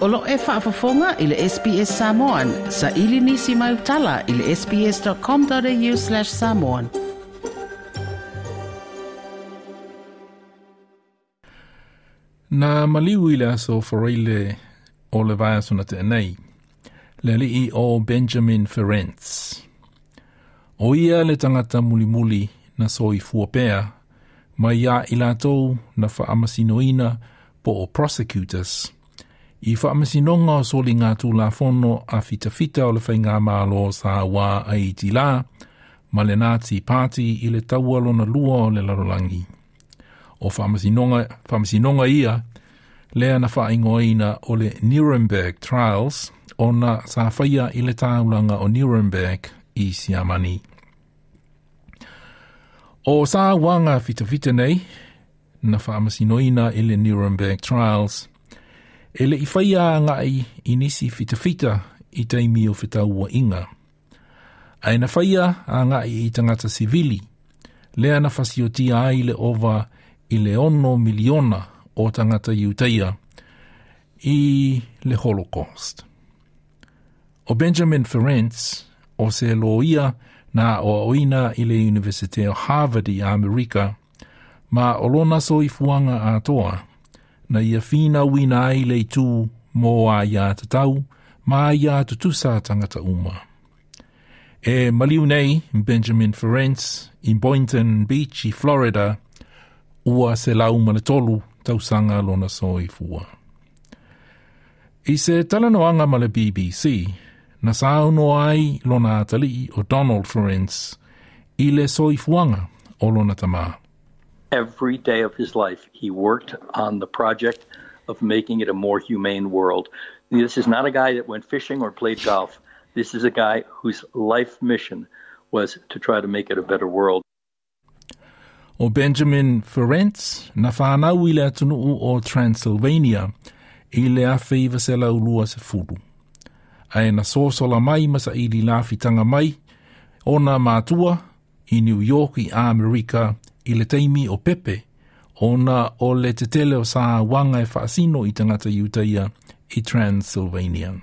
Olo e whaafafonga i le SPS Samoan. Sa ili nisi mai utala i le sps.com.au slash samoan. Na maliu i le aso whareile o le vaiasuna te nei. Le li i o Benjamin Ferenc. O ia le tangata muli muli na soi fuapea, mai ia i lātou na whaamasinoina po o prosecutors – I whaamasinonga o soli ngā tūla whono a fita fita o le whai ngā mālo sa wā a i ti la, ma le Nazi Party i le taualo na lua o le larolangi. O whaamasinonga ia, lea na whaingoina o le Nuremberg Trials, o na sa whaia i le taulanga o Nuremberg i Siamani. O sa wanga fita fita nei, na whaamasinoina i le Nuremberg Trials, E le i whaia ngai i nisi fita fita i teimi o whita ua inga. Ai na whaia a ngai i tangata sivili, lea na whasio ai le ova i le ono miliona o tangata iuteia i le Holocaust. O Benjamin Ferenc, o se loia na o oina i le Universite o Harvard i Amerika, ma o lona so na ia fina wina ai le tu mō a ia te tau, ma ia te tusa tangata uma. E maliu nei, Benjamin Ferencz, in Boynton Beach i Florida, ua se lau mana tolu tausanga lona so i fua. I se talanoanga ma le BBC, na sauno ai lona atali o Donald Ferencz, i le soifuanga o lona tamaa. Every day of his life, he worked on the project of making it a more humane world. This is not a guy that went fishing or played golf. This is a guy whose life mission was to try to make it a better world. O Benjamin Ferencz, na whanau i le atunuu o Transylvania, i le awhi i vasela ulua se furu. Ai na sōsola mai masa i li lawhitanga mai, o na mātua i New York i Amerika i le teimi o Pepe, ona o le te tele o sa wanga e whaasino i tangata iutaia i Transylvania.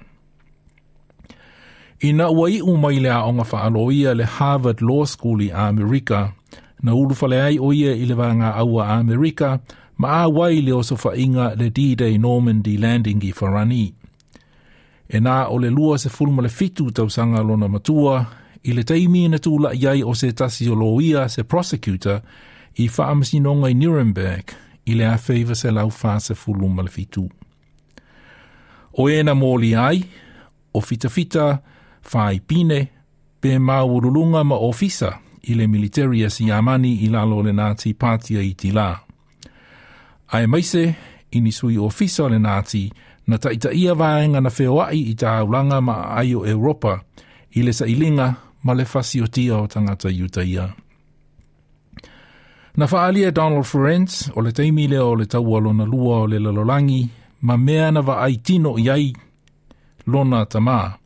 Ina ua i umai le aonga whaaloia le Harvard Law School i Amerika, na ulufale ai o ia i le vanga aua Amerika, ma a wai le oso whainga le D-Day Normandy landing i Farani. E nā o le lua se fulma le fitu tausanga lona matua, i le teimi na tūla iai o se tasi o loia se prosecutor i whaamasinonga i Nuremberg i le awhaiva se lau whaase fulu le fitu. O e na mōli ai, o fita fita, whai pine, pe maurulunga ma ofisa i le militaria si amani i lalo le Nazi pātia i tila. Ai maise, ini sui ofisa le Nazi, na taita ia vaenga na wheoai i ta aulanga ma ai Europa, i le sa ilinga ma le fasiotia o tangata iutaia. Na whaalia Donald Ferencz o le teimile o le taua lona lua o le lalolangi, ma mea na wa ai tino iai lona tamā.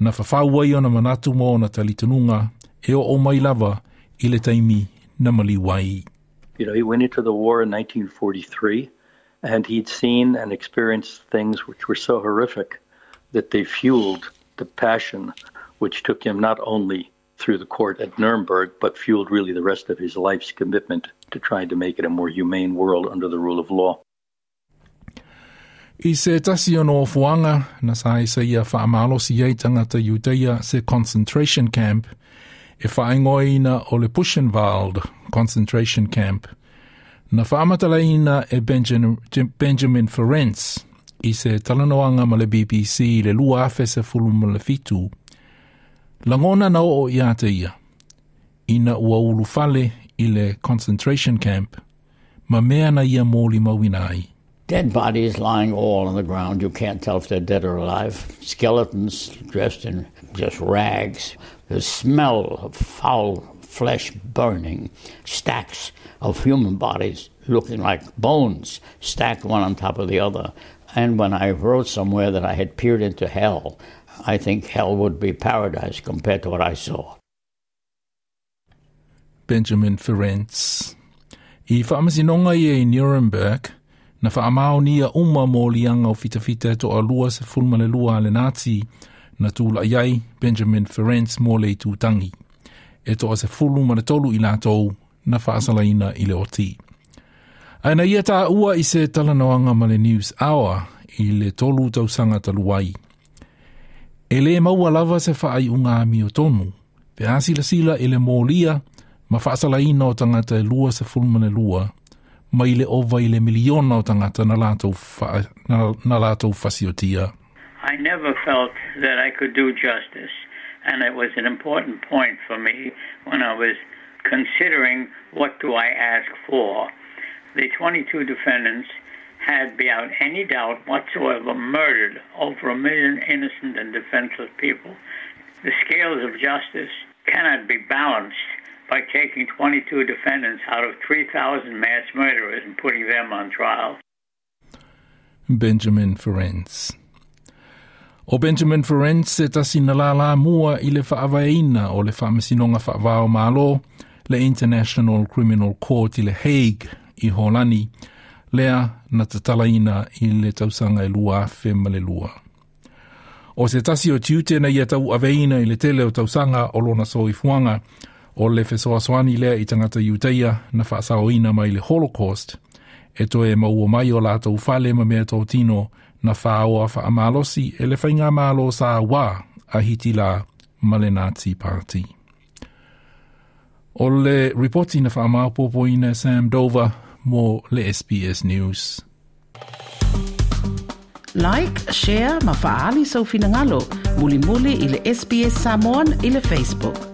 Na whawhau ai o na manatu mo na talitanunga e o o mai lava i le taimi na mali wai. You know, he went into the war in 1943 and he'd seen and experienced things which were so horrific that they fueled the passion which took him not only through the court at Nuremberg, but fueled really the rest of his life's commitment to trying to make it a more humane world under the rule of law. I se tasi ono fuanga na sa isa ia whaamalosi ei tangata Iudeia se concentration camp e whaingoina o le Buchenwald concentration camp na whaamatalaina e Benjamin, Benjamin Ferencz i se talanoanga ma le BBC le lua afe se fulu ma le fitu Langona na o ia te ia. Ina ua ulu fale i le concentration camp, ma mea na ia mōli mawina ai. Dead bodies lying all on the ground. You can't tell if they're dead or alive. Skeletons dressed in just rags. The smell of foul flesh burning. Stacks of human bodies looking like bones stacked one on top of the other. And when I wrote somewhere that I had peered into hell, I think hell would be paradise compared to what I saw. Benjamin Ferencz. I whamasinonga i e Nuremberg, na wha amao nia uma mō lianga o fita fita to a lua se fulma le lua le Nazi na tūla iai Benjamin Ferencz mō le tūtangi. E to a se fulu tolu i lātou na wha asalaina i le oti. Aina ia tā ua i se talanoanga ma News Hour i le tolu. E le maua lava se unga mi o tonu, pe asila sila i le mōlia ma o tangata e lua se fulma le lua mai le ova i le miliona o tangata na lātou fasiotia. I never felt that I could do justice, and it was an important point for me when I was considering what do I ask for. The 22 defendants had, beyond any doubt whatsoever, murdered over a million innocent and defenseless people. The scales of justice cannot be balanced by taking 22 defendants out of 3,000 mass murderers and putting them on trial. Benjamin Ferencz. O Benjamin Ferencz se tasi na la la mua i le whaavaina o le whaamasinonga whaavao malo le International Criminal Court i le Hague i Holani, lea na tatalaina i le tausanga e lua afe ma le lua. O se tasi o tiute na ia tau aveina i le tele o tausanga o lona so i fuanga, o le fesoasoani lea i tangata iuteia na whaasaoina mai le Holocaust, e to e maua mai o lātou whale ma mea tō tino na whaaoa whaamalosi e le whainga malo sa wā a hiti la ma le Nazi Party. O le reporti na whaamaupopoina Sam Dover mo le SBS News. Like, share, ma faali sau finangalo, muli muli i le SBS Samoan i le Facebook.